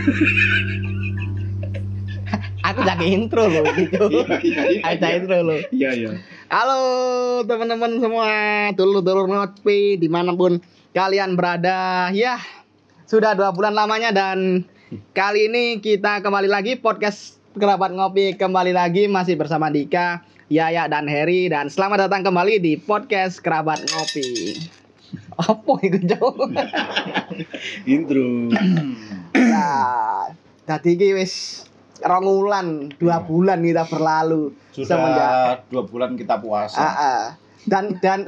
Aku lagi intro loh gitu. Iya, iya, iya. Ada intro loh. Iya, iya. Halo teman-teman semua, dulur-dulur ngopi di mana pun kalian berada. Ya, sudah dua bulan lamanya dan kali ini kita kembali lagi podcast kerabat ngopi kembali lagi masih bersama Dika, Yaya dan Heri dan selamat datang kembali di podcast kerabat ngopi. Apa itu jauh? Intro. Nah, tadi iki wis rong dua bulan kita berlalu semenjak Sudah dua bulan kita puasa. Ah. Dan dan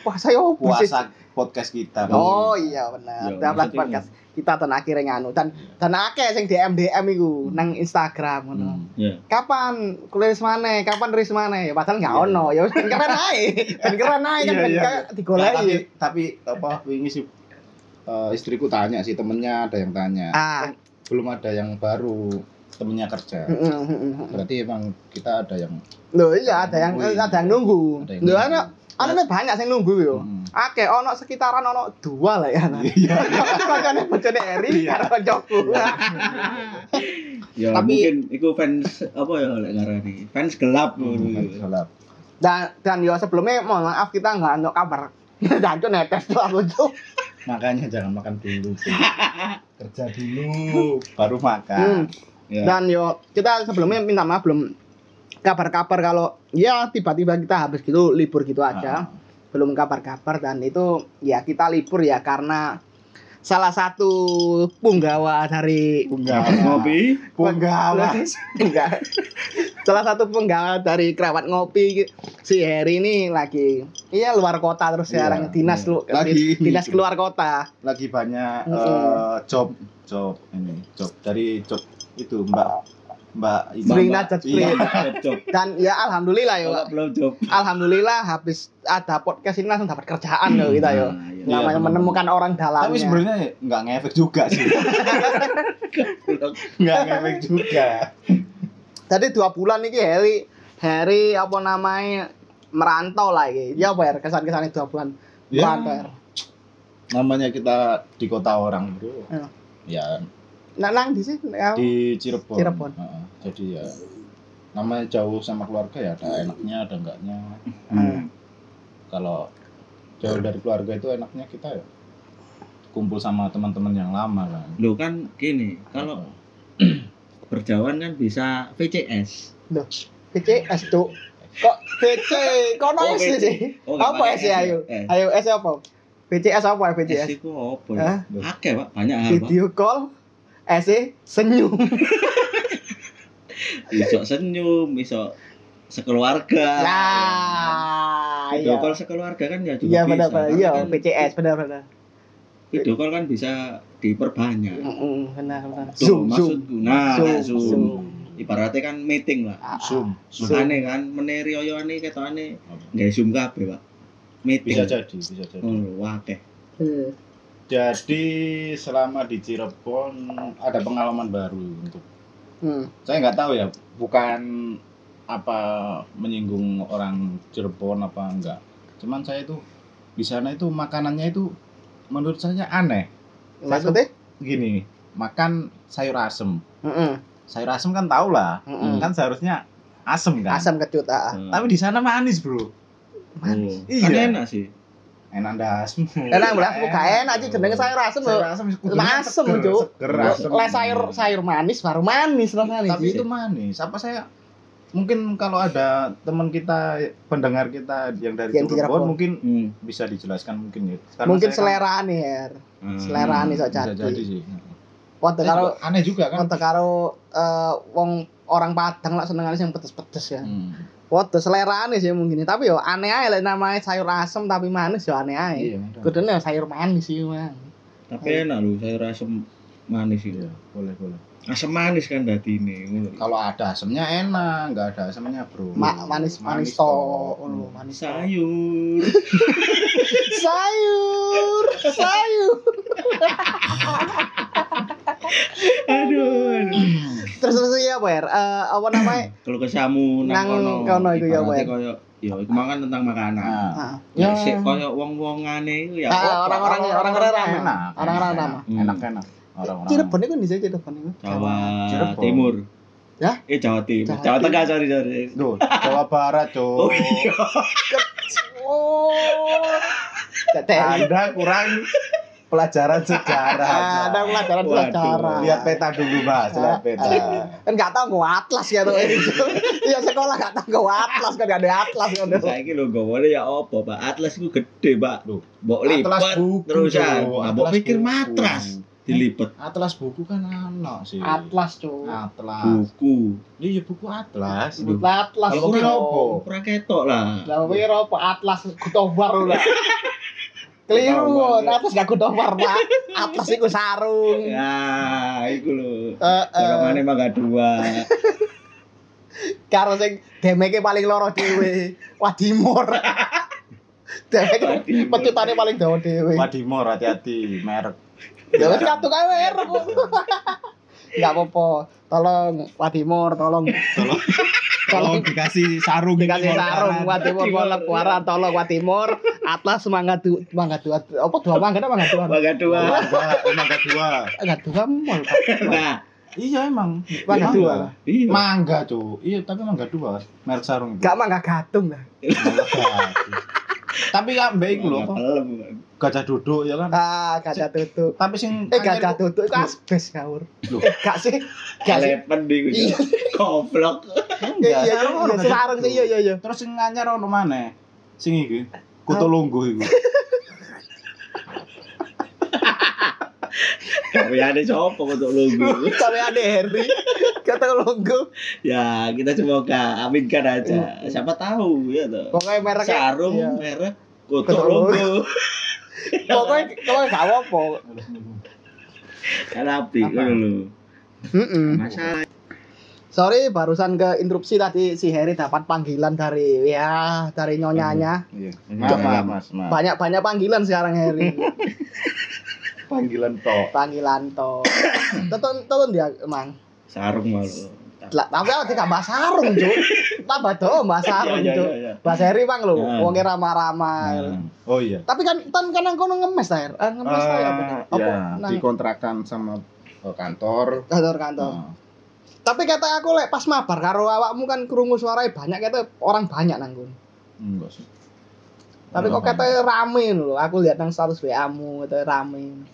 puasa ya opo sih? Puasa podcast kita. Oh iya benar. Iya, Dapat podcast kita ten akhirnya nganu dan dan akeh sing DM DM iku nang Instagram ngono. Hmm, Iya. Kapan kuliah mana? Kapan rilis mana? Ya padahal nggak Iya. ono. Ya wis ben keren ae. Ben keren ae kan Iya, ben iya, kayak Nah, tapi, digoleki. tapi apa wingi sih eh, istriku tanya sih temennya ada yang tanya. Ah. Belum ada yang baru temennya kerja. heeh, heeh, heeh. Berarti emang kita ada yang Loh iya ada yang Nungguin. ada yang nunggu. Ada yang Loh nunggu. ana ana banyak sing nunggu yo. Hmm. Akeh ono sekitaran ono dua lah ya. Iya. Kancane bojone Eri Iya. karo kancaku. Ya Tapi- mungkin iku fans apa ya oleh ngarani? Fans gelap Hmm, ngono. gelap. Dan dan yo sebelumnya mohon maaf kita nggak ada kabar. Dan tuh netes tuh aku tuh. Makanya jangan makan dulu. Kerja dulu baru makan. Hmm. Ya. Dan yo kita sebelumnya minta maaf belum kabar-kabar kalau ya tiba-tiba kita habis gitu libur gitu aja. Ah. Belum kabar-kabar dan itu ya kita libur ya karena salah satu punggawa dari Punggawa. Ngopi. Punggawa. Enggak. Salah satu penggawa dari kerabat ngopi si Heri ini lagi iya luar kota terus Iya, sekarang dinas iya. lu Lagi- dinas keluar kota. lagi banyak eh, job job ini job dari job itu mbak mbak Mbak- Najat iya. Dan ya alhamdulillah job. Alhamdulillah habis ada podcast ini langsung dapat kerjaan loh kita yo. Nah, iya. Namanya benar. menemukan orang dalamnya. tapi sebenarnya nggak ngefek juga sih nggak ngefek juga Tadi dua bulan ini Heri Heri apa namanya merantau lah ini. Ya apa ya kesan-kesannya dua bulan Ya. merantau. ya. namanya kita di kota orang bro Ya. Nah, nang di sini ya. di Cirebon, Cirebon. Heeh. jadi ya namanya jauh sama keluarga ya ada enaknya ada enggaknya Hmm. kalau jauh dari keluarga itu enaknya kita ya kumpul sama teman-teman yang lama kan Loh kan gini, kalau berjauhan kan bisa VCS. PCS tuh. Kok PC? Kok no Oh, S sih? Oh, Apa S ya ayo? Ayo S apa? PCS apa ya S itu apa Hah? ya? Akeh, Pak. Banyak hal. Video call S E, senyum. Iso senyum, iso sekeluarga. Lah, Video iya. call sekeluarga kan ya juga Iya bisa. benar Iya kan PCS benar benar. Video call kan bisa diperbanyak. Heeh, benar benar. Tuh, Zoom zoom. maksudku. Nah, Zoom, nah, zoom. zoom. Ibaratnya kan meeting lah. Ah, zoom zoom Makanya kan meneri oyone ketokane nggak zoom kabeh, Pak. Meeting. bisa jadi bisa jadi Oh, wakeh. Hmm. Jadi selama di Cirebon ada pengalaman baru untuk Hmm. saya nggak tahu ya bukan apa menyinggung orang Cirebon apa enggak cuman saya itu di sana itu makanannya itu menurut saya aneh Maksudnya? gini makan sayur asem Heeh. sayur asem kan tau lah Mm-mm. kan seharusnya asem kan Asam kecut ah. Hmm. tapi di sana manis bro Manis. Oh, Iya. Kan enak sih. Enak das Enak belas gak enak aja jenenge sayur asem sayur lho. asem Asem, Cuk. asem Le sayur sayur manis baru manis rasanya. tapi itu manis apa saya mungkin kalau ada teman kita pendengar kita yang dari Yang Cirebon Cirebon. mungkin Hmm. bisa dijelaskan mungkin ya Karena mungkin kan- selera nih, Her. Hmm. Selera nih sok bisa jadi. jadi sih Waktu Saya karo aneh juga kan waktu karo eh, wong orang Padang lah seneng sing pedes-pedes ya. Hmm. Waduh selera sih mungkin tapi yo aneh aja lah namanya sayur asem tapi manis yo aneh aja. iya. Kudune sayur manis sih mang. Tapi enak loh sayur asem manis itu. Iya, boleh boleh Asam manis kan dadi ini. kalau ada asemnya enak nggak ada asemnya bro Ma manis manis to, oh, manis to. Sayur. sayur, sayur. aduh, aduh. Terus terus apa ya? Eh, apa namanya? Kalau kesamu Nang nang kono. kono iku ya, koyo ya iku mangan tentang makanan. nah, Ah, Ya sik koyo wong-wongane iku ya. Ah, orang-orang orang-orang ramah. enak Orang-orang enak, ramah. Hmm. enak enak orang-orang Cirebon itu di sini Cirebon itu. Jawa. Timur. Ya? Eh Jawa Timur. Jawa Jawa. Tengah sorry sorry. Duh, Jawa Barat, Cok. Oh iya. Oh. Anda kurang pelajaran sejarah. ada pelajaran Waduh. pelajaran. Lihat peta dulu, Mas. Lihat peta. kan nggak tahu nggak atlas ya tuh ini iya sekolah nggak tahu nggak atlas kan nggak ada atlas kan Saiki lho gowone ya apa, Pak? Atlas iku gede, Pak. Loh, Mbok Atlas lipat buku, terusan. Atlas pikir buku. matras dilipet Atlas buku kan anak sih. atlas cuy Atlas. buku. Iya, buku atlas. Sebut atlas Kalau kira apa? Ora ketok lah. lah pikir apa atlas kutobar udah keliru ya. atlas gak kutobar pak atlas itu sarung Ya, iku lho. Eh, eh. Golongane mangga dua. karo sing demeke paling loro dhewe Wadimor demeke pecutane paling dawa dhewe Wadimor hati-hati merek. ya wis kartu kae merek Enggak apa-apa. Tolong Wadimor, tolong Tolong tolong dikasih sarung dikasih sarung Morkaran. Wadimor Polek Kuaran tolong Wadimor Atlas semangat du semangat dua apa dua mangga mangga dua Mangga dua. Mangga, dua. mangga dua mall. Nah, Iya emang. Mangga dua. iya. Mangga, Cuk. Iya, tapi mangga dua. Merek sarung. Gak mangga gadung lah. Tapi ya mbak iku lho, Mangga apa? pelem. gajah duduk ya kan. Ah, gajah tutup. Tapi sing Eh gajah tutup itu asbes kawur. Loh. Eh gak sih? Kalepen iku. Iya. Goblok. Iya iya iya sarung tutuk. iya iya iya. Terus sing anyar ono maneh? Sing iki. Kutu lungguh iku. Kawiyane sapa untuk lunggu? Tapi ada Harry kata longgo. Ya, kita semoga aminkan aja. Siapa tahu ya toh. Pokoknya mereknya Sarung iya. merek Kutuk kutuk lunggu. Pokoknya pokoknya gak apa-apa. Kan api lho. Heeh. Masalah Sorry, barusan ke interupsi tadi si Harry dapat panggilan dari ya dari nyonyanya. Iya. Maaf, maaf. Maaf. Banyak banyak panggilan sekarang Harry. Panggilan tok. panggilan to. Tonton tonton dia emang. sarung malu. Lah, tapi aku tidak bahas sarung, Cuk. Tambah do bahas sarung, Iya, iya, Cuk. iya, iya. Bahas Harry bang Nah. wong ramah-ramah. Nah, Oh iya. Tapi kan kan kan kono ngemes ta? Eh, ngemes ta ya apa? Eh, Apa? ya, Nang dikontrakan sama eh, kantor. kantor-kantor. Nah, Tapi kata aku lek pas mabar karo awakmu kan krungu suaranya banyak kata orang banyak nang kono. enggak sih. Tapi kok kata rame lho, aku lihat nang status WA-mu kata rame.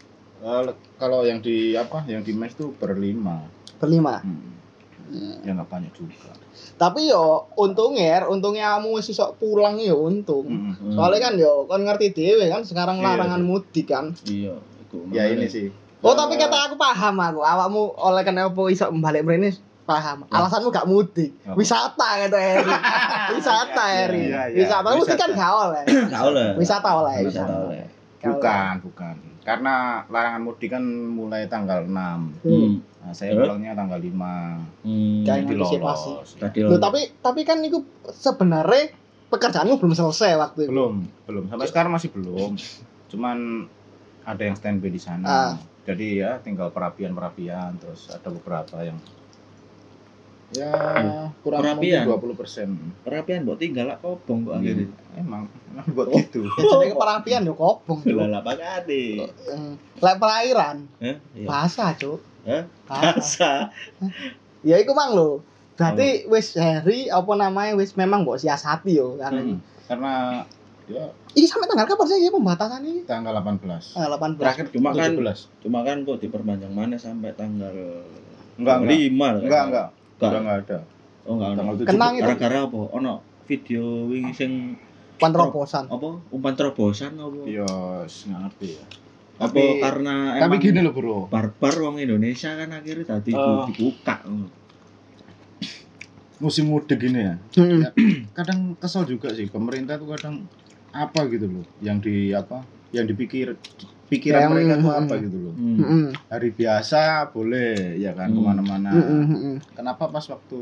Eh, kalau yang di apa? Yang di mes tuh berlima. Berlima. Hmm. Ya nggak banyak juga. Tapi yo untungnya, Her, untungnya kamu iso pulang yo untung. Hmm. Soalnya kan yo kan ngerti dhewe kan sekarang Iya larangan sih. mudik kan. Iya, iku. Ya ini sih. Oh tapi kata aku paham aku, awakmu oleh kenapa iso balik mrene paham. Alasanmu gak mudik. Apa? Wisata kata Eri. Wisata Eri. Iya, iya, Wisata mudik wisata. kan gak oleh. Enggak oleh. Wisata oleh. Wisata. Gak oleh. bukan, bukan. Karena larangan mudik kan mulai tanggal 6. Hmm. Nah, saya Eh? pulangnya tanggal 5. Hmm. Kayak antisipasi. Loh, tapi tapi kan itu sebenarnya pekerjaanmu belum selesai waktu itu. belum, belum. Sampai sekarang masih belum. Cuman ada yang standby di sana. Ah. Jadi ya tinggal perapian-perapian terus ada beberapa yang ya kurang Perapian? mungkin 20 persen. perapian mbok tinggal lah kobong kok akhirnya. Emang, emang buat gitu. Ya jenenge perapian yo kobong, Cuk. Lah lah pakane. Hmm. Lek perairan, Heh? Iya. bahasa, Cuk. Hah? Bahasa. Asa. Ya iku mang lho. Berarti wis Harry apa namanya wis memang mbok siasati yo karena Hmm. Karena ya Iki sampai tanggal kapan sih pembatasan ini? tanggal 18. Tanggal 18. Terakhir cuma kan 17. cuma kan kok diperpanjang mana sampai tanggal Enggak, enggak. lima lah. Enggak, enggak. Enggak. Udah enggak ada. Oh enggak ono. 17. Kenang itu Gara-gara apa? Ono video wingi sing penerobosan. apa umpan terobosan apa? Ya, nggak ngerti ya. Apa Tapi- karena Tapi emang gini loh, Bro. barbar wong Indonesia kan akhirnya tadi Oh. dibuka. Musim mudik gini ya. Ya, kadang kesel juga sih pemerintah tuh kadang apa gitu loh yang di apa yang dipikir pikiran Yang- mereka tuh hmm. apa gitu loh Hmm. Hmm. hari biasa boleh ya kan Hmm. ke mana-mana Hmm, hmm, hmm. kenapa pas waktu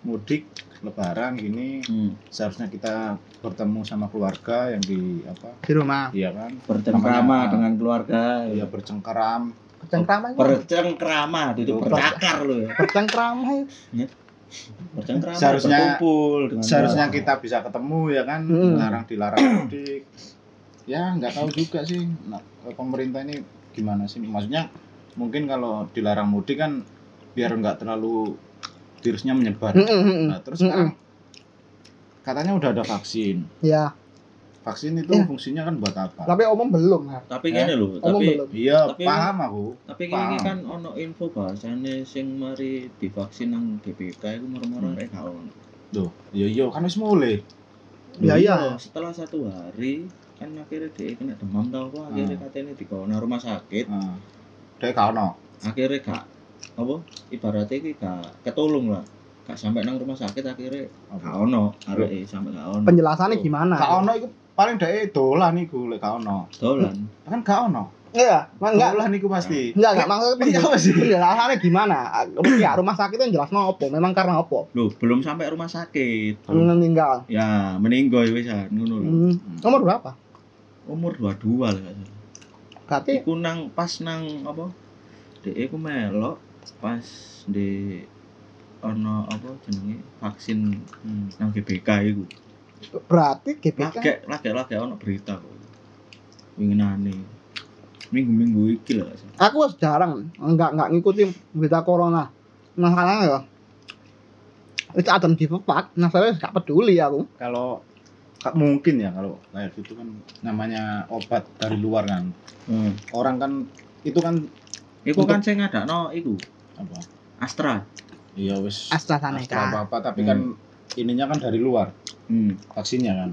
mudik lebaran gini Hmm. seharusnya kita bertemu sama keluarga yang di apa Di rumah. iya kan Bercengkrama dengan keluarga. ya bercengkeram Bercengkrama itu. Bercengkrama itu Ber- bercakar loh ya. Bercengkrama. Bercengkrama Seharusnya- berkumpul seharusnya kita bisa ketemu ya kan Hmm. larang dilarang mudik ya nggak tahu juga sih nah, pemerintah ini gimana sih maksudnya mungkin kalau dilarang mudik kan biar nggak terlalu virusnya menyebar. Nah, terus Mm, sekarang katanya udah ada vaksin. Ya, Vaksin itu Ya. fungsinya kan buat apa? tapi omong belum. Tapi Eh, gini loh, Omong tapi belum. Iya, Tapi- paham aku. tapi Paham. ini kan ono info bahasane sing mari divaksin nang GBK iku murmur Hmm. gak ono. Tuh, iya iya kan wis mulai. Ya, Loh, iya. Setelah satu hari kan akhirnya dia kena demam tau apa akhirnya Hmm. katanya di rumah sakit Heeh. Dek gak ono. akhirnya gak apa ibaratnya iki gak ketulung lah gak sampai nang rumah sakit akhirnya gak ono arek sampai gak ono Penjelasannya gimana? Gak ono iku paling dek dolan iku lek gak ono. dolan Kan gak ono. Iya, enggak. Dolan iku pasti. Enggak, enggak maksudnya Iya, penjel- apa sih? penjelasannya gimana? Ya, rumah sakit itu yang jelas mau opo, memang karena opo. Loh, belum sampai rumah sakit Meninggal. ya meninggal wisan ngono lho Hmm. Nomor berapa? Umur 22 lah gak salah. Berarti iku nang pas nang apa? Dek iku melok pas di ono apa jenenge? Vaksin Hmm. nang GBK iku. Berarti GBK lagi lagi lagi ono berita kok. Winginane. Minggu-minggu iki lah gak aku harus jarang enggak enggak ngikutin berita corona. Masalahnya ya itu ada di pepak nah saya nggak peduli aku. Kalau ka- mungkin ya kalau kayak gitu kan namanya obat dari luar kan. Hmm. Orang kan itu kan Iku Untuk- kan sing ngadakno iku apa? Astra. Iya wis AstraZeneca apa apa tapi kan ininya kan dari luar Hmm. vaksinnya kan.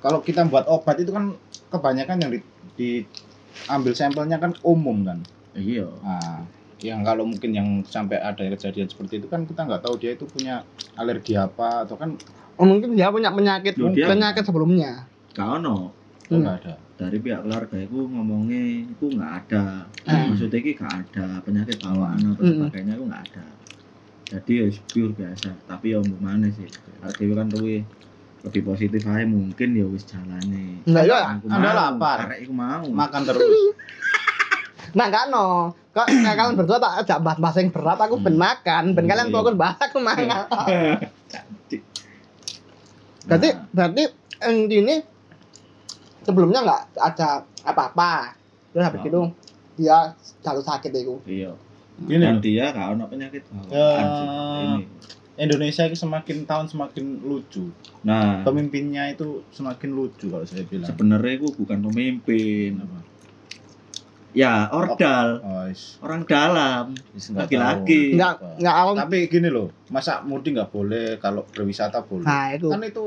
Kalau kita buat obat itu kan kebanyakan yang di, diambil sampelnya kan umum kan. Iya. Nah, yang kalau mungkin yang sampai ada kejadian seperti itu kan kita nggak tahu dia itu punya alergi apa atau kan oh, mungkin dia punya penyakit Loh, dia- penyakit sebelumnya Gak ono. oh, Hmm. nggak ada. Dari pihak keluarga iku ngomongnya iku nggak ada. Hmm. Maksudnya iki gak ada penyakit bawaan atau Hmm. sebagainya iku nggak ada. Jadi ya pure biasa. Tapi ya mau mana sih? Dewi kan luwe lebih positif aja mungkin ya wis jalane. Enggak, ya. Aku Anda mau, lapar. Arek iku mau. Makan terus. nah kan no kok kalian berdua tak ajak bahas yang berat aku ben makan ben kalian Iya. fokus bahas aku mangan berarti Nah, berarti ini sebelumnya nggak ada apa-apa terus habis Oh. itu dia jatuh sakit itu Iya. Gini Dan dia gak ono penyakit bawaan Ya. Ini. Indonesia ini semakin tahun semakin lucu. Nah, Pemimpinnya itu semakin lucu kalau saya bilang. sebenarnya itu bukan pemimpin. Apa? Ya, ordal. Oh, is, Orang dalam. Laki-laki. tahu. nggak Apa. nggak awam Tapi gini loh, masa mudik nggak boleh kalau berwisata boleh? nah itu Kan itu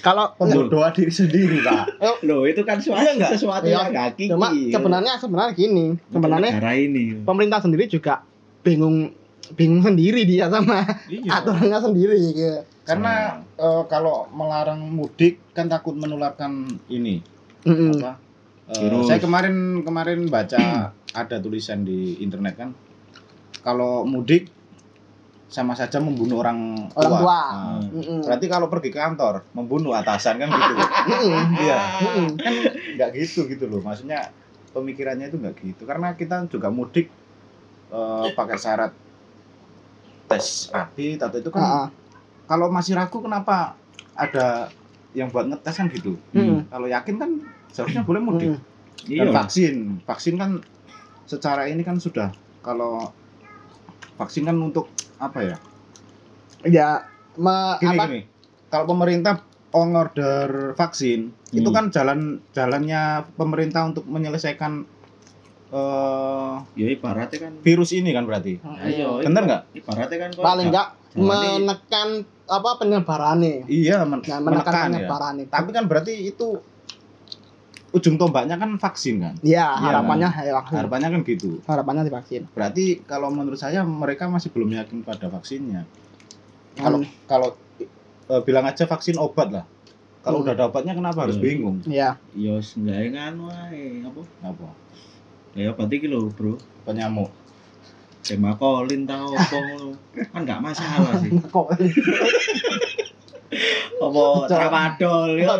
kalau pembodohan diri sendiri, Pak. Loh, itu kan suatu, Iya nggak? sesuatu Iya. yang kiki. cuma sebenarnya sebenarnya gini sebenarnya negara ini. pemerintah sendiri juga bingung bingung sendiri dia sama Iya. aturannya sendiri gitu. Karena eh, kalau melarang mudik kan takut menularkan ini Mm-mm. apa? Eh, saya kemarin kemarin baca ada tulisan di internet kan kalau mudik sama saja membunuh orang tua. Orang tua. Nah, Mm-mm. berarti kalau pergi ke kantor membunuh atasan kan gitu. Mm-mm. Iya. Mm-mm. kan nggak gitu gitu loh. Maksudnya pemikirannya itu nggak gitu karena kita juga mudik eh, pakai syarat tes rapid atau itu kan Ah, ah. kalau masih ragu kenapa ada yang buat ngetes kan gitu. Mm-mm. Kalau yakin kan seharusnya boleh mudik. Dan Iya. vaksin, vaksin kan secara ini kan sudah kalau vaksin kan untuk apa ya? ya me- Gini apa gini. Kalau pemerintah order vaksin, itu Hmm. kan jalan jalannya pemerintah untuk menyelesaikan eh, Ya ibaratnya kan. virus ini kan berarti. Ayo. Bener nggak? Ibaratnya kan paling enggak Jadi- menekan apa penyebarannya Iya, men- nah, menekan menekan ya. penyebarannya Tapi kan berarti itu ujung tombaknya kan vaksin kan. ya Iya, harapannya ya, vaksin. Harapannya kan gitu. harapannya divaksin Berarti kalau menurut saya mereka masih belum yakin pada vaksinnya. Kalau Hmm. kalau eh, bilang aja vaksin obat lah. Kalau Hmm. udah ada obatnya kenapa harus Hmm. bingung? ya Ya seenggaknya nganu ae apa? Apa? Ya berarti ki lho, Bro. Penyamuk. Semakolin tau apa ngono. Kan enggak masalah sih. Apa tramadol ya.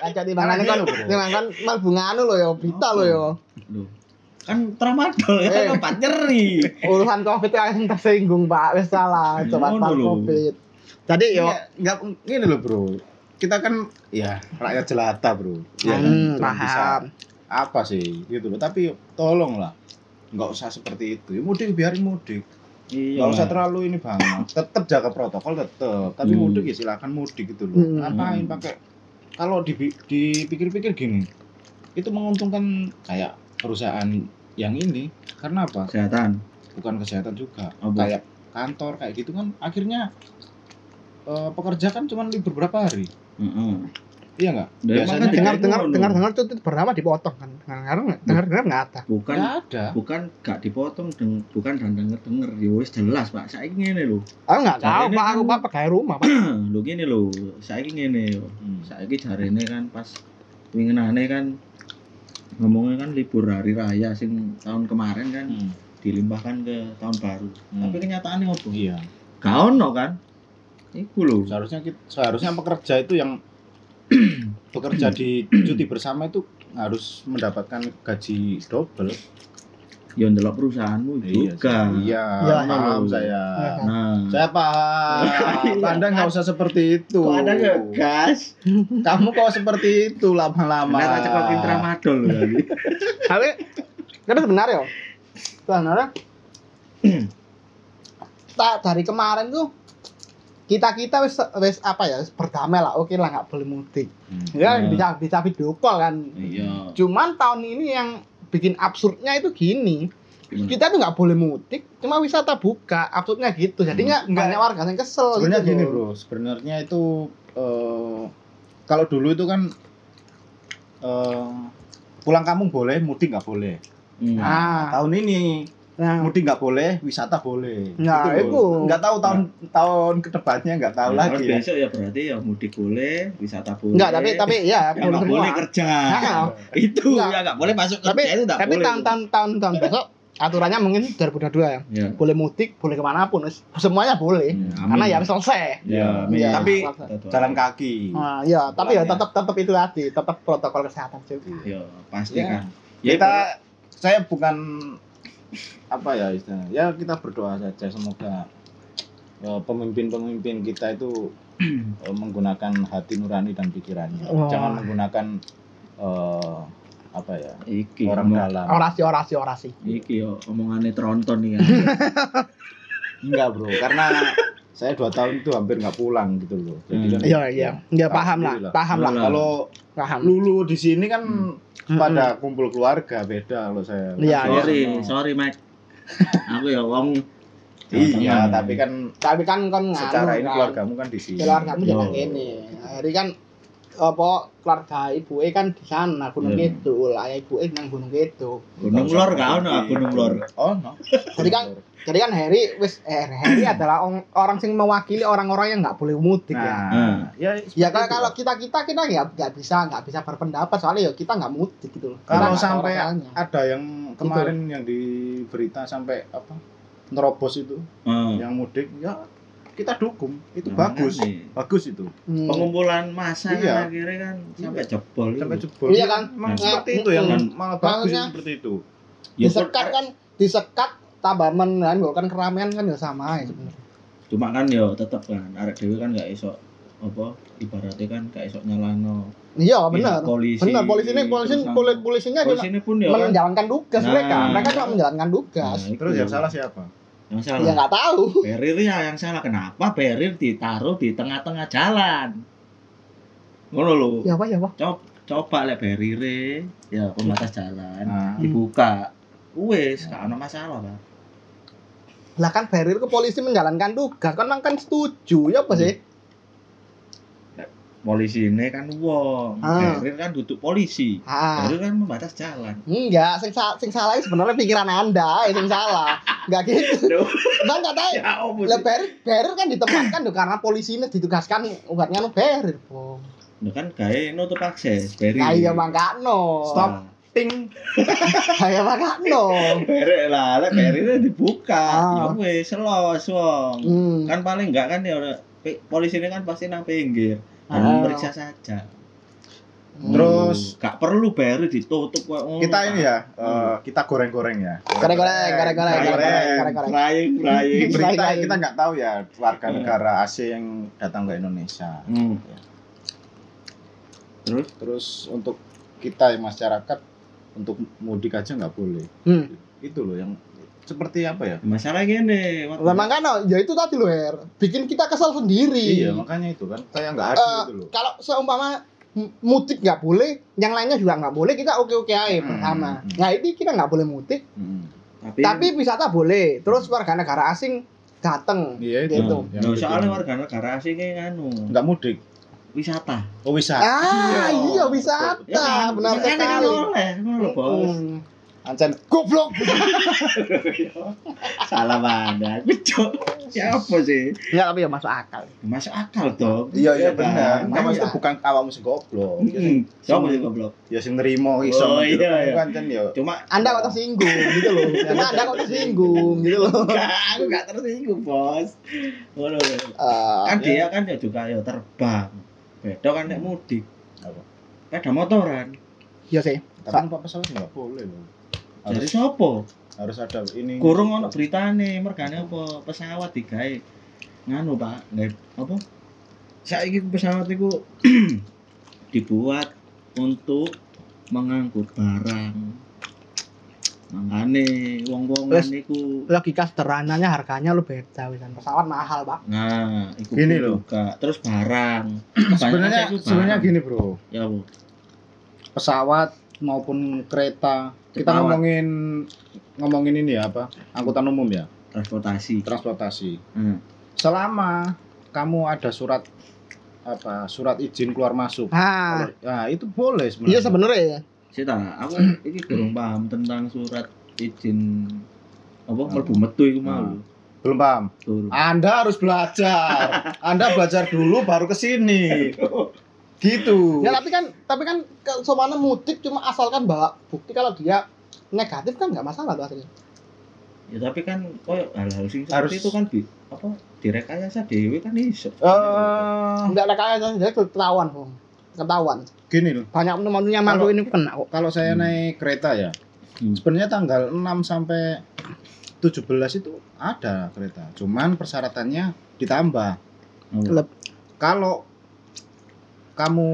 aja timbangan kan timbangan mal bunga anu lo ya berita lo ya Loh. Kan tramadol Eh. ya obat nyeri. urusan covid yang tersinggung pak wes salah Ya, coba lho. covid jadi yo Iya, nggak gini loh bro. Kita kan ya rakyat jelata bro. Iya kan? hmm, bisa paham apa sih gitu loh tapi tolonglah nggak usah seperti itu ya, mudik biarin mudik Iya. nggak usah terlalu ini banget tetap jaga protokol tetap tapi Hmm. mudik ya silakan mudik gitu loh Hmm. ngapain pakai kalau dipi- dipikir-pikir gini itu menguntungkan kayak perusahaan yang ini karena apa kesehatan. bukan kesehatan juga Apa? kayak kantor kayak gitu kan akhirnya eh, pekerja kan cuma libur berapa hari Heeh. Iya nggak? Dari Biasanya mana dengar dengar dengar dengar tuh tuh pertama dipotong kan. Dengar dengar dengar nggak ada. Bukan nggak ada. bukan gak dipotong deng, bukan dan denger denger. Ya wis jelas pak. Saya ngene lho. Aku nggak tahu Caranya pak. Aku kan- pak pegawai rumah pak. Lho gini lho. Saya ngene yo Hmm. saya jarene kan pas winginane kan ngomongnya kan libur hari raya sing tahun kemarin kan Hmm. dilimpahkan ke tahun baru. Hmm. tapi kenyataannya apa? Iya. Gak ono kan? Iku lho. Seharusnya kita, seharusnya pekerja itu yang bekerja di cuti bersama itu harus mendapatkan gaji double. Ya ndelok perusahaanmu juga. iya Iya. paham saya. Nah. Saya paham. Anda nggak usah seperti itu. Kok ada gas? Kamu kok seperti itu lama-lama? Nah, cekokin tramadol lho tadi. tapi tapi sebenarnya sebenarnya tak dari kemarin tuh kita kita wis wis apa ya wis berdamai lah oke lah nggak boleh mudik Hmm. ya Iya. bisa bisa video call kan iya cuman tahun ini yang bikin absurdnya itu gini Gimana? kita tuh nggak boleh mudik cuma wisata buka absurdnya gitu jadinya Enggak. banyak warga yang kesel sebenarnya gitu gini bro sebenarnya itu eh, kalau dulu itu kan eh, pulang kampung boleh mudik nggak boleh Hmm. nah, tahun ini nah. Mudik nggak boleh wisata boleh. Nah, loh. itu. nggak tahu tahun tahun ke depannya nggak tahu Nah, lagi kalau ya. besok ya berarti ya mudik boleh wisata boleh. Enggak tapi tapi ya boleh nggak boleh. kerja. Nah, itu Enggak. ya nggak boleh masuk tapi kerja itu nggak tapi boleh tahun tahun tahun tahun besok aturannya mungkin 2022 ya. Ya. Boleh mudik boleh ke mana pun wis. semuanya boleh. Karena ya selesai. Ya, Iya. Tapi- jalan kaki. Nah, ya tapi ya tetap tetap itu tadi tetap protokol kesehatan juga. Ya pasti Ya. kan ya kita saya bukan apa ya istilahnya? Ya kita berdoa saja semoga eh, pemimpin-pemimpin kita itu eh, menggunakan hati nurani dan pikirannya. Wah. jangan menggunakan eh, apa ya iki orang omong- dalam. Orasi orasi orasi. Iki yo omongannya tronton nih kan enggak bro karena saya dua tahun itu hampir nggak pulang gitu loh. Jadi kan iya iya. ya paham lah paham lah. Kalau paham. lulu di sini kan Hmm. pada kumpul keluarga beda kalau saya. Iya, sorry sama- sorry Mike aku ya wong. Iya tapi kan tapi kan kan secara ini kan. keluargamu kan di sini. Keluargamu jangan ini hari kan apa keluarga ibu kan di sana gunung Iya. kidul. Ayah ibu nang gunung kidul. Gunung lor gak ono ah, gunung lor. Oh no. Jadi kan jadi kan Harry wis eh, Harry adalah ong- orang yang mewakili orang-orang yang nggak boleh mudik ya. Nah. Ya ya seperti kalau itu. kalau lah. kita kita kita nggak nggak bisa nggak bisa berpendapat soalnya ya kita nggak mudik gitu kalau sampai ada yang kemarin yang di berita sampai apa nerobos itu Hmm. yang mudik ya kita dukung itu Nah, bagus. Makanya. bagus itu. Hmm. pengumpulan masa Iya. kan akhirnya kan sampai jebol sampai jebol. Iya kan? emang Nah, seperti itu yang mm, malah bagus Makanya- seperti itu. Ya, disekat kan disekat tambah men kan keramaian kan ya sama ya sebenarnya. Cuma kan ya tetep kan arek dhewe kan gak iso apa ibaratnya kan gak iso nyalano. Iya pihak benar polisi benar polisi ini polisi polisinya polisi ini pun ya kan. menjalankan tugas Nah. mereka mereka cuma menjalankan tugas. Nah, terus yang salah siapa yang ya salah nggak tahu. Berir ya yang salah. Kenapa Berir ditaruh di tengah-tengah jalan? Ngono lho. Ya apa ya apa? Coba coba lek Berire ya pembatas jalan nah, dibuka. Wis gak ada masalah Pak. Lah kan barrier ke polisi menjalankan tugas. Kan kan setuju ya apa sih polisi ini kan wong. Ah. Berir kan duduk polisi. Ah. Berir kan membatas jalan. Enggak sing, sa- sing salah itu sebenarnya pikiran anda sing salah. Enggak gitu. Bang nggak tahu. Ya lah barrier barrier kan ditempatkan tuh karena polisi ini ditugaskan buat nganu barrier po Nah, kan gawe nutup akses Berir nah iya no Stop. ting. Kayak bang gak no Berir lah lek Berir dibuka. Ah. ya wis selos wong. Hmm. kan paling enggak kan ya polisi ini kan pasti nang pinggir dan Ah. memeriksa saja. Terus- gak perlu baru ditutup kok. Ngono, kita ini ya eh, kita goreng-goreng ya. Goreng-goreng goreng-goreng Goreng. goreng-goreng. frying frying. Berita kita nggak tahu ya warga Hmm. negara AC yang datang ke Indonesia. Hmm. terus terus untuk kita masyarakat untuk mudik aja nggak boleh. Hmm. itu loh yang seperti apa ya masalah gini Lah makanya ya itu tadi loh Her. Bikin kita kesal sendiri. iya makanya itu kan kayak nggak adil Eh, itu loh Kalau seumpama m- mudik nggak boleh, yang lainnya juga nggak boleh, kita oke-oke aja Hmm, bersama. hmm. Nah ini kita nggak boleh mudik, Mm. tapi, tapi wisata boleh. Terus warga negara asing datang. iya itu Gitu. Nah, bikin- soalnya warga negara asing kayak anu nggak mudik wisata oh wisata Ah, iya Iya. wisata, Ya kan? benar kan sekali. oleh, ngono lho, bos Hmm. Ancen Goblok. salah mana cok siapa sih Ya tapi ya masuk akal. masuk akal dong iya iya kan? benar nah, maksudnya bukan awakmu sing goblok ya Hmm, sing siapa sih goblok ya sing nerimo iso Oh, iya, menunjukkan iya. kan kan ya cuma Anda kok tersinggung gitu loh. Karena Anda kok tersinggung gitu loh. Enggak, aku gak tersinggung bos Ngono lho. Eh, kan dia kan ya juga ya terbang beda kan nek mudik Apa? sepeda motoran Iya sih. tapi numpak pesawat nggak boleh loh harus sopo harus ada ini. Kurung ono beritane mergane apa pesawat digawe. Nganu pak nggak apa? Saiki pesawat itu dibuat untuk mengangkut barang. Makane wong-wong niku Logika sederhananya harganya lu beda wisan. Pesawat mahal, Pak. nah iku Gini juga. Terus barang. Sebenarnya sebenarnya gini bro. Ya bu. Pesawat maupun kereta. Kita Pesawat. ngomongin ngomongin ini ya apa? Angkutan umum ya? Transportasi. Transportasi. Hmm. selama kamu ada surat apa surat izin keluar masuk Ah, nah itu boleh sebenarnya. Iya sebenarnya ya. Sih tak, aku ini kurang paham tentang surat izin apa mlebu metu iku mau. belum paham? Anda harus belajar. Anda belajar dulu baru ke sini gitu Ya tapi kan tapi kan ke- seumpama mudik cuma asalkan bawa bukti kalau dia negatif kan nggak masalah tuh aslinya. Ya tapi kan koyo hal-hal sing Harus- itu kan di apa direkayasa dhewe kan iso. Eh, Enggak ada kayak jadi ketahuan, Bang. Ketahuan. gini loh Banyak teman-temannya masuk ini kena kok. kalau saya Hmm. naik kereta ya Hmm. sebenarnya tanggal 6 sampai 17 itu ada kereta cuman persyaratannya ditambah. Lep. kalau kamu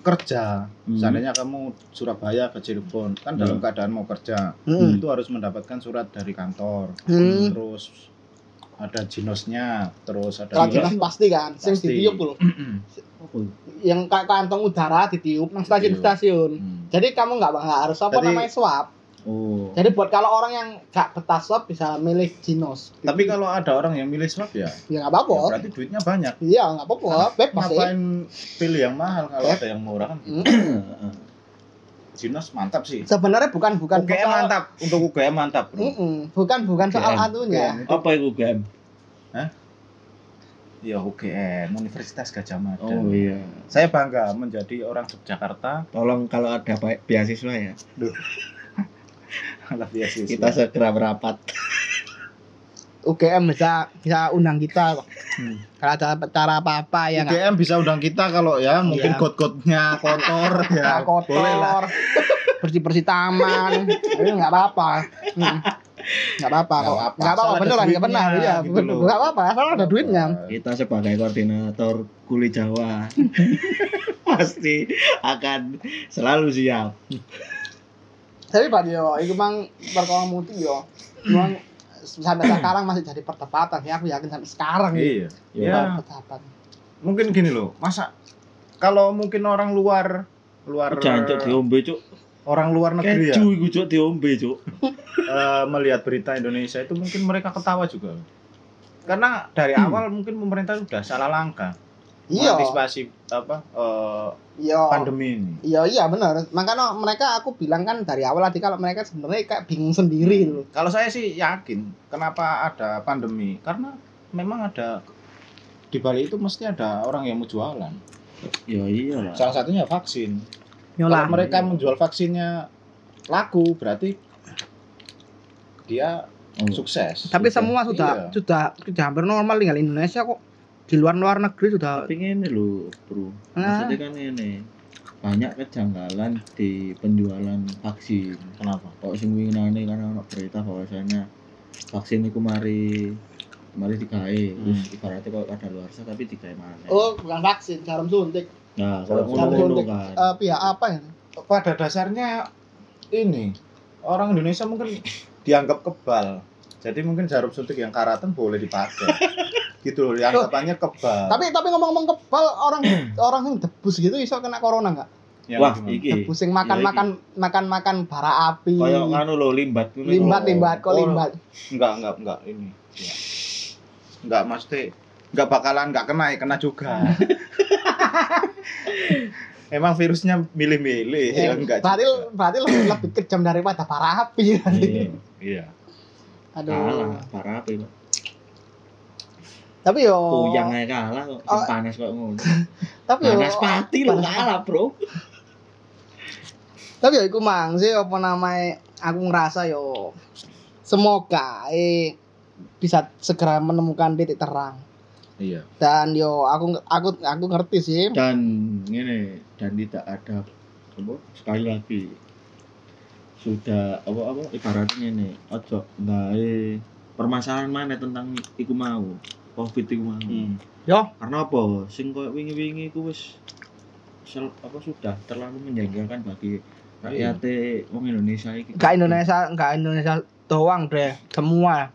kerja Hmm. seandainya kamu Surabaya ke Cirebon kan Hmm. dalam keadaan mau kerja Hmm. itu harus mendapatkan surat dari kantor Hmm. terus ada jinosnya terus ada jelas pasti kan, sing Pasti. ditiup lho. Apa? Yang kayak kantong udara ditiup nang stasiun-stasiun. Hmm. Jadi kamu nggak nggak harus apa Jadi- namanya swab. Oh. Jadi buat kalau orang yang nggak betah swab bisa milih jinos. tapi kalau ada orang yang milih swab ya, ya nggak ya apa-apa. berarti duitnya banyak Iya nggak apa-apa. Bebas sih. ngapain pilih yang mahal kalau Beb- ada yang murah kan Hmm. jinos mantap sih Sebenarnya bukan bukan UGM soal- mantap untuk UGM mantap bro Mm-mm. Bukan bukan soal UGM. atunya. Apa iku gam? ya UGM Universitas Gajah Mada Oh iya. saya bangga menjadi orang Yogyakarta Tolong kalau ada beasiswa ya. beasiswa Kita segera berapat. UGM bisa bisa undang kita kok. Hmm. Kalau ada cara apa-apa ya UGM bisa undang kita kalau ya mungkin Iya. got-gotnya kotor ya boleh lah kotor, bersih-bersih taman, itu nggak apa-apa. Hmm. Nggak apa-apa Nggak kok. apa-apa, Nggak apa-apa, beneran, nggak benar. Iya, bener. loh. nggak apa-apa, asal ada duitnya. Kita sebagai koordinator kuli Jawa pasti akan selalu siap. Tapi Pak Dio, itu memang perkara mudik yo. Memang sampai sekarang masih jadi perdebatan ya, aku yakin sampai sekarang ya. iya Ya. ya Perdebatan. mungkin gini loh masa kalau mungkin orang luar luar Jancuk diombe cuk. orang luar negeri ya Keju iku cuk diombe cuk. eh, melihat berita Indonesia itu mungkin mereka ketawa juga karena dari Hmm. awal mungkin pemerintah sudah salah langkah Iya, mengantisipasi apa eh, iya. pandemi ini Iya iya benar. Makanya mereka aku bilang kan dari awal tadi kalau mereka sebenarnya kayak bingung sendiri gitu. Kalau saya sih yakin kenapa ada pandemi karena memang ada di Bali itu mesti ada orang yang mau jualan. Ya iyalah. Salah satunya vaksin. Yolah. Kalau mereka menjual vaksinnya laku berarti dia Oh. sukses. Tapi Sudah. semua sudah Iya. sudah sudah hampir normal tinggal Indonesia kok. Di luar luar negeri sudah Tapi ini lho, Bro. Nah. Maksudnya kan ini banyak kejanggalan di penjualan vaksin. Kenapa? Kok sing winginane kan ono berita bahwasanya vaksin iku mari mari digawe terus ibaratnya kok ada luar tapi digawe mana. Oh, bukan vaksin, jarum suntik. Nah, Jarum kalau ngono suntik. kan. Eh, pihak apa ya? Pada dasarnya ini orang Indonesia mungkin dianggap kebal. Jadi mungkin jarum suntik yang karatan boleh dipakai. gitu loh, dianggapannya kebal. Tapi tapi ngomong-ngomong kebal orang orang yang debus gitu iso kena corona enggak? Yang Wah, iki. Debus yang makan-makan makan-makan bara api. Kayak nganu lho limbat ngono. limbat Oh. limbat kok Oh. limbat. enggak enggak enggak ini. Ya. Enggak mesti enggak bakalan enggak kena ya, kena juga. Emang virusnya milih-milih ya enggak. berarti juga. berarti lebih, lebih kejam daripada bara api. Iya. Iya. Aduh. Kalah, parah apa Pak? Tapi yo Puyang ae kalah kok, Oh. panas kok ngono. tapi yo Panas pati lho panas kalah, Bro. tapi yo iku mang sih apa namanya aku ngerasa yo semoga eh bisa segera menemukan titik terang Iya. dan yo aku aku aku ngerti sih Dan ngene, dan tidak ada apa sekali lagi sudah apa apa ibaratnya ini ojo gawe permasalahan mana tentang iku mau covid iku mau Hmm. yo karena apa sing koyo wingi-wingi iku wis sel- apa sudah terlalu menjengkelkan bagi rakyat wong Indonesia iki nggak Indonesia nggak Indonesia doang deh semua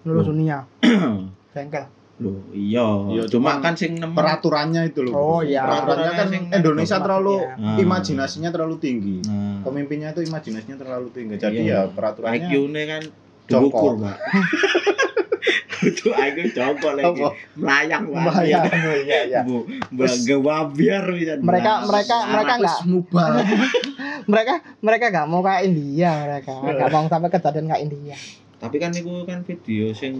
seluruh dunia bengkel Loh, iya. Iya, cuma kan sing nemu Peraturannya itu loh. Oh, iya. Peraturannya kan Sing- Indonesia terlalu Iya. Nah. imajinasinya terlalu tinggi. Nah, Pemimpinnya itu imajinasinya terlalu tinggi. Jadi Iya. ya peraturannya IQ-ne kan diukur, Pak. Itu IQ jongkok lagi. Melayang, Pak. Bahaya. Iya, iya. Bu, bagewabiar bisa. Mereka- mereka- mereka Anakku nggak- snubal. mereka mereka nggak mau kayak India mereka nggak mau sampai kejadian kayak India Tapi kan itu kan video sing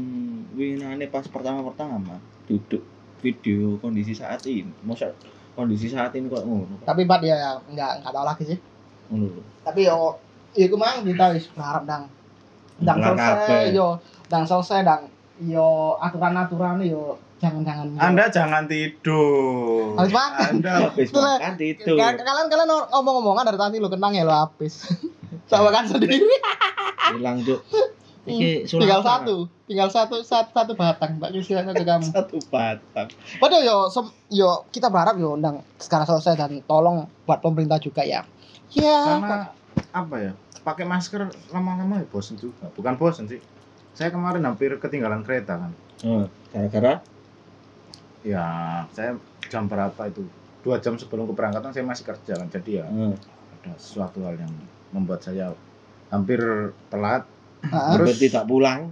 winane pas pertama-pertama duduk video kondisi saat ini. Masa kondisi saat ini kok ngono, Pak. tapi Bat ya nggak nggak tahu lagi sih Ngono tapi yo iku mang kita wis berharap dang dang selesai yo dang selesai dang yo aturan-aturan yo jangan-jangan. Anda jangan tidur. Habis makan. Anda Habis makan. Ka- kalian kalian ngomong-ngomongan dari tadi lo kenang ya lo habis sama kan sendiri hilang, Cuk. Iki tinggal sulap, satu tinggal satu satu, satu batang mbak Yusia ke kamu Satu batang. Padahal yo sem- yo kita berharap yo undang sekarang selesai dan tolong buat pemerintah juga ya. Ya. karena apa ya? Pakai masker lama-lama ya bosen juga. Bukan bosen sih. Saya kemarin hampir ketinggalan kereta kan. Oh, gara-gara Ya, saya jam berapa itu? Dua jam sebelum keberangkatan saya masih kerja kan. Jadi ya oh, ada sesuatu hal yang membuat saya hampir telat. Heeh. Terus- terus tidak pulang.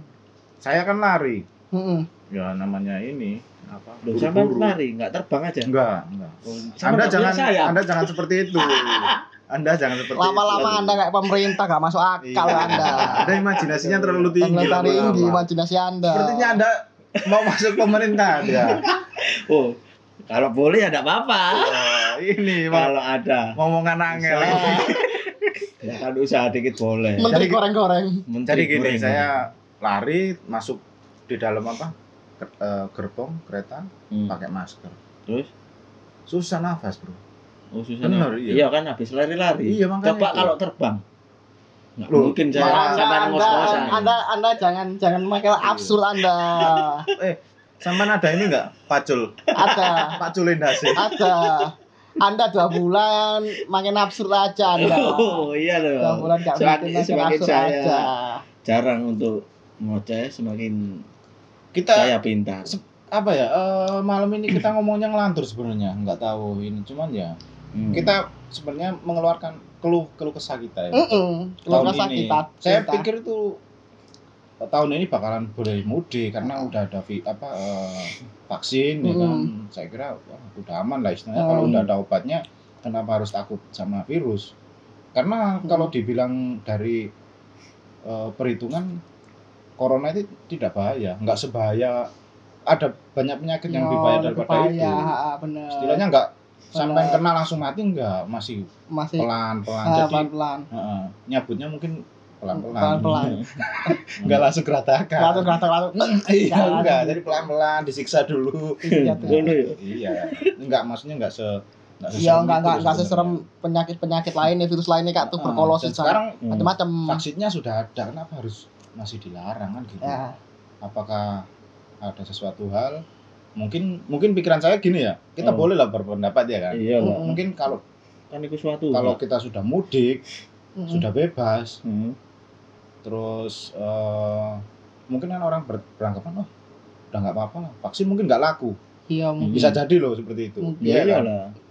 Saya kan lari. Heeh. Ya namanya ini apa? Loh, sampai buru-buru. lari, enggak terbang aja. Enggak, enggak. Oh, Anda nggak jangan sayap. Anda jangan seperti itu. Anda jangan seperti Lama-lama itu. Anda kayak pemerintah gak masuk akal Iya. Anda. Anda imajinasinya terlalu tinggi. Terlalu tinggi imajinasi Anda. Sepertinya Anda mau masuk pemerinah ya. Oh, kalau boleh ya enggak apa-apa. Wah, ini mau Kalau ada. ngomongan angel. Ya kan usaha dikit boleh. Menteri Jadi- goreng-goreng. Menteri Jadi gini, goreng. saya lari masuk di dalam apa? Ger- eh, gerbong kereta Hmm. pakai masker. Terus Susah nafas, Bro. Oh susah. Nah. iya. Iya kan habis lari-lari. Iya, makanya Coba itu. kalau terbang. Nggak Loh, mungkin saya sampai anda, ngos-ngosan. anda, anda jangan jangan makin absurd Anda. Sampai ada ini enggak? Pacul. Ada, Paculin hasil. ada. Anda dua bulan makin absurd aja Anda. Oh iya Dua loh. bulan gak Semakin- makin semakin absurd saya- aja. Jarang untuk ngoceh semakin Kita saya pintar. apa ya? eh, malam ini kita ngomongnya ngelantur sebenarnya, nggak tahu ini cuman ya Hmm. kita sebenarnya mengeluarkan keluh keluh kesah kita ya. Heeh. Keluar tahun kesah ini. kita. Saya pikir itu eh, tahun ini bakalan boleh mudik karena udah ada vi- apa eh, vaksin ya kan. Hmm. Saya kira wah, udah aman lah istilahnya Hmm. kalau udah ada obatnya kenapa harus takut sama virus? Karena Hmm. kalau dibilang dari eh, perhitungan corona itu tidak bahaya, nggak sebahaya ada banyak penyakit yang lebih bahaya Oh, daripada bahaya, itu. bener. Istilahnya nggak sampai kena langsung mati nggak, masih masih pelan-pelan. ah, Jadi pelan-pelan. Heeh, nyabutnya mungkin pelan-pelan. Pelan-pelan. Enggak langsung geratakan. Langsung kata langsung. Iya, enggak. Jadi pelan-pelan disiksa dulu. Iya tuh. Ya. iya. Enggak, maksudnya enggak se enggak Iya enggak enggak enggak seserem penyakit-penyakit lainnya, virus lainnya kayak Heeh, tuberkulosis dan sekarang macam-macam. vaksinnya sudah ada, kenapa harus masih dilarang kan gitu? Ya. Apakah ada sesuatu hal? Mungkin mungkin pikiran saya gini ya. Kita Oh. boleh lah berpendapat ya kan. Iya lah. Mm-mm. Mungkin kalau Kan itu suatu. kalau kita sudah mudik Mm-mm. sudah bebas Hmm. terus eh, mungkin kan orang ber- beranggapan oh udah nggak apa-apa lah vaksin mungkin nggak laku iya mungkin bisa jadi loh seperti itu Mungkin. Ya Iya kan?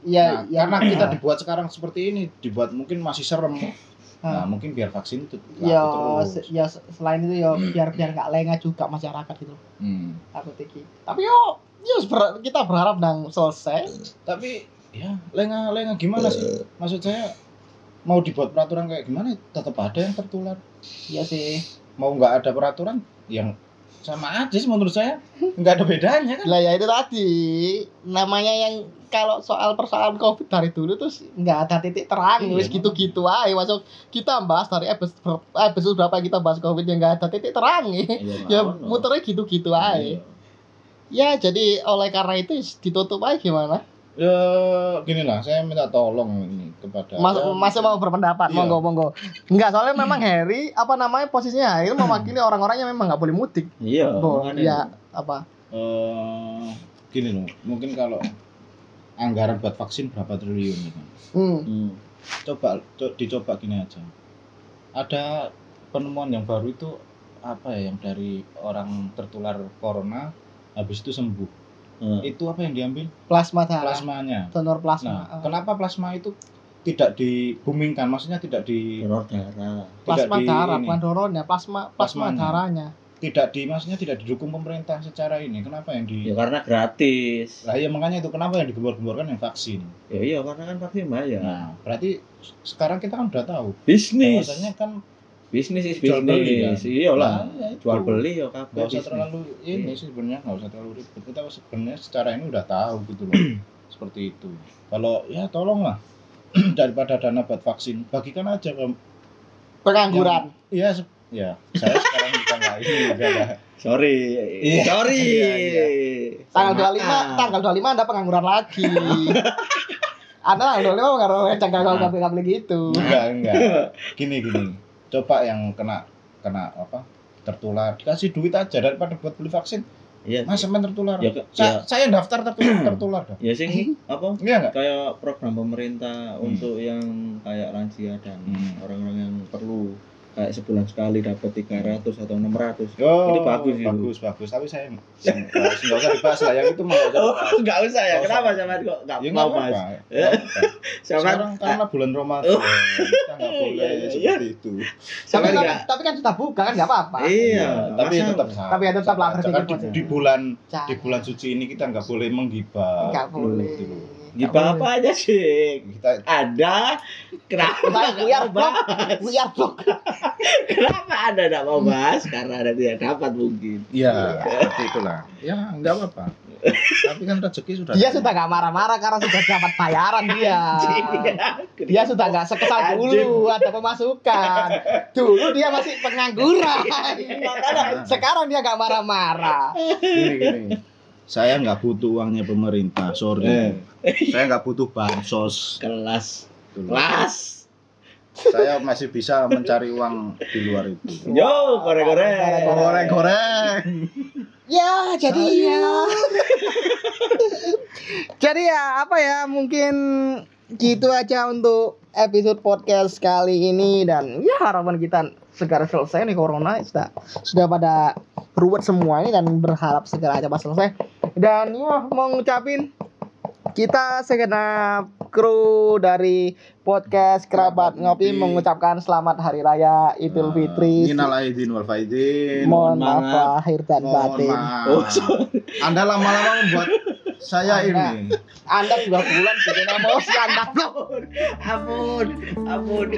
iya Nah, iya. karena kita dibuat sekarang seperti ini dibuat mungkin masih serem nah Ah. mungkin biar vaksin itu ya terus ya se- selain itu ya biar biar nggak lengah juga masyarakat gitu Hmm. aku tiki tapi yo ber- kita berharap nang selesai tapi ya lengah lengah gimana sih? Maksud saya mau dibuat peraturan kayak gimana tetap ada yang tertular. Iya sih. Mau nggak ada peraturan yang sama aja sih menurut saya. Nggak ada bedanya kan? Lah ya itu tadi. Namanya yang kalau soal persoalan covid dari dulu terus nggak ada titik terang. Iya, wis gitu-gitu aja. Masuk kita bahas dari episode episode berapa kita bahas covid yang nggak ada titik terang. Ya Iya, ya muternya gitu-gitu aja. Iya. Ya jadi oleh karena itu ditutup aja gimana ya gini lah saya minta tolong ini kepada Mas, ya, masih mau berpendapat Iya. monggo monggo enggak soalnya memang Harry apa namanya posisinya Harry mewakili orang-orang yang memang nggak boleh mudik Iya. Bo, ya apa eh, gini loh mungkin kalau anggaran buat vaksin berapa triliun gitu. hmm. Hmm. coba co- dicoba gini aja ada penemuan yang baru itu apa ya yang dari orang tertular corona habis itu sembuh Hmm. itu apa yang diambil plasma darah plasmanya donor plasma nah Ah. kenapa plasma itu tidak dibumingkan maksudnya tidak di Donor darah. plasma tidak di darah ini. bukan donornya plasma plasma Plasmanya. darahnya tidak di maksudnya tidak didukung pemerintah secara ini kenapa yang di Ya karena gratis. lah ya makanya itu kenapa yang digembor-gemborkan yang vaksin Ya iya karena kan vaksin bayar. nah berarti sekarang kita kan udah tahu Bisnis. bahwasanya kan Bisnis is Jual beli, bisnis. kan? Nah, ya itu. Jual beli ya kabeh. nggak usah bisnis. terlalu ini Iya. sih sebenarnya nggak usah terlalu ribet kita sebenarnya secara ini udah tahu gitu loh seperti itu kalau ya tolonglah daripada dana buat vaksin bagikan aja ke pengangguran iya ya saya sekarang juga nggak ini udah lah Sorry. Iya. Sorry. Iya, iya. tanggal 25 Maaf. tanggal 25 anda pengangguran lagi anda tanggal 25 pengangguran Nah. boleh boleh gitu enggak enggak gini gini coba yang kena kena apa tertular dikasih duit aja daripada buat beli vaksin Iya. masa main tertular Ya, Sa- ya, saya daftar tapi tertular dah ya sing apa? iya enggak Kayak program pemerintah Hmm. untuk yang kayak lansia dan Hmm. orang-orang yang perlu kayak sebulan sekali dapat 300 atau 600. Oh, Itu bagus itu. bagus bagus tapi saya nggak nggak usah dibahas lah yang itu mau nggak usah dibahas. enggak usah ya. Nggak Kenapa sama kok enggak ya mau nggak nggak. Sama sekarang karena bulan Ramadan Oh. kita nggak boleh Iya, iya, seperti itu tapi, sama tapi, enggak. tapi kan sudah buka kan nggak apa-apa Iya, tapi masa- tetap sah. Tapi ya tetap aja. berpikir Kan di, di bulan di bulan suci ini kita nggak boleh menggibah nggak boleh boleh. apa aja sih? kita Ada. Kenapa nggak we are mau bahas? we are blok. Kenapa Anda tidak mau bahas? Karena Anda tidak dapat mungkin. ya seperti itulah ya nggak apa-apa tapi kan rezeki sudah Dia sudah nggak marah-marah karena sudah dapat bayaran dia. Dia sudah nggak sekesal dulu ada pemasukan. Dulu dia masih pengangguran. Sekarang dia nggak marah-marah. gini gini saya nggak butuh uangnya pemerintah sorry. Eh. saya nggak butuh bansos. Kelas. Kelas. Saya masih bisa mencari uang di luar itu. Yo goreng-goreng. Goreng Ya, jadi ya. jadi ya apa ya mungkin gitu aja untuk episode podcast kali ini. Dan ya harapan kita segera selesai nih corona. Sudah sudah pada ruwet semua ini dan berharap segera cepat selesai dan ya mau ngucapin kita segenap kru dari podcast kerabat ngopi mengucapkan selamat hari raya Idul Fitri Minal aidin wal faidin. mohon maaf lahir dan batin. Oh. Anda lama-lama membuat saya Anda. ini. Anda dua bulan bikin emosi Anda ampun ampun ampun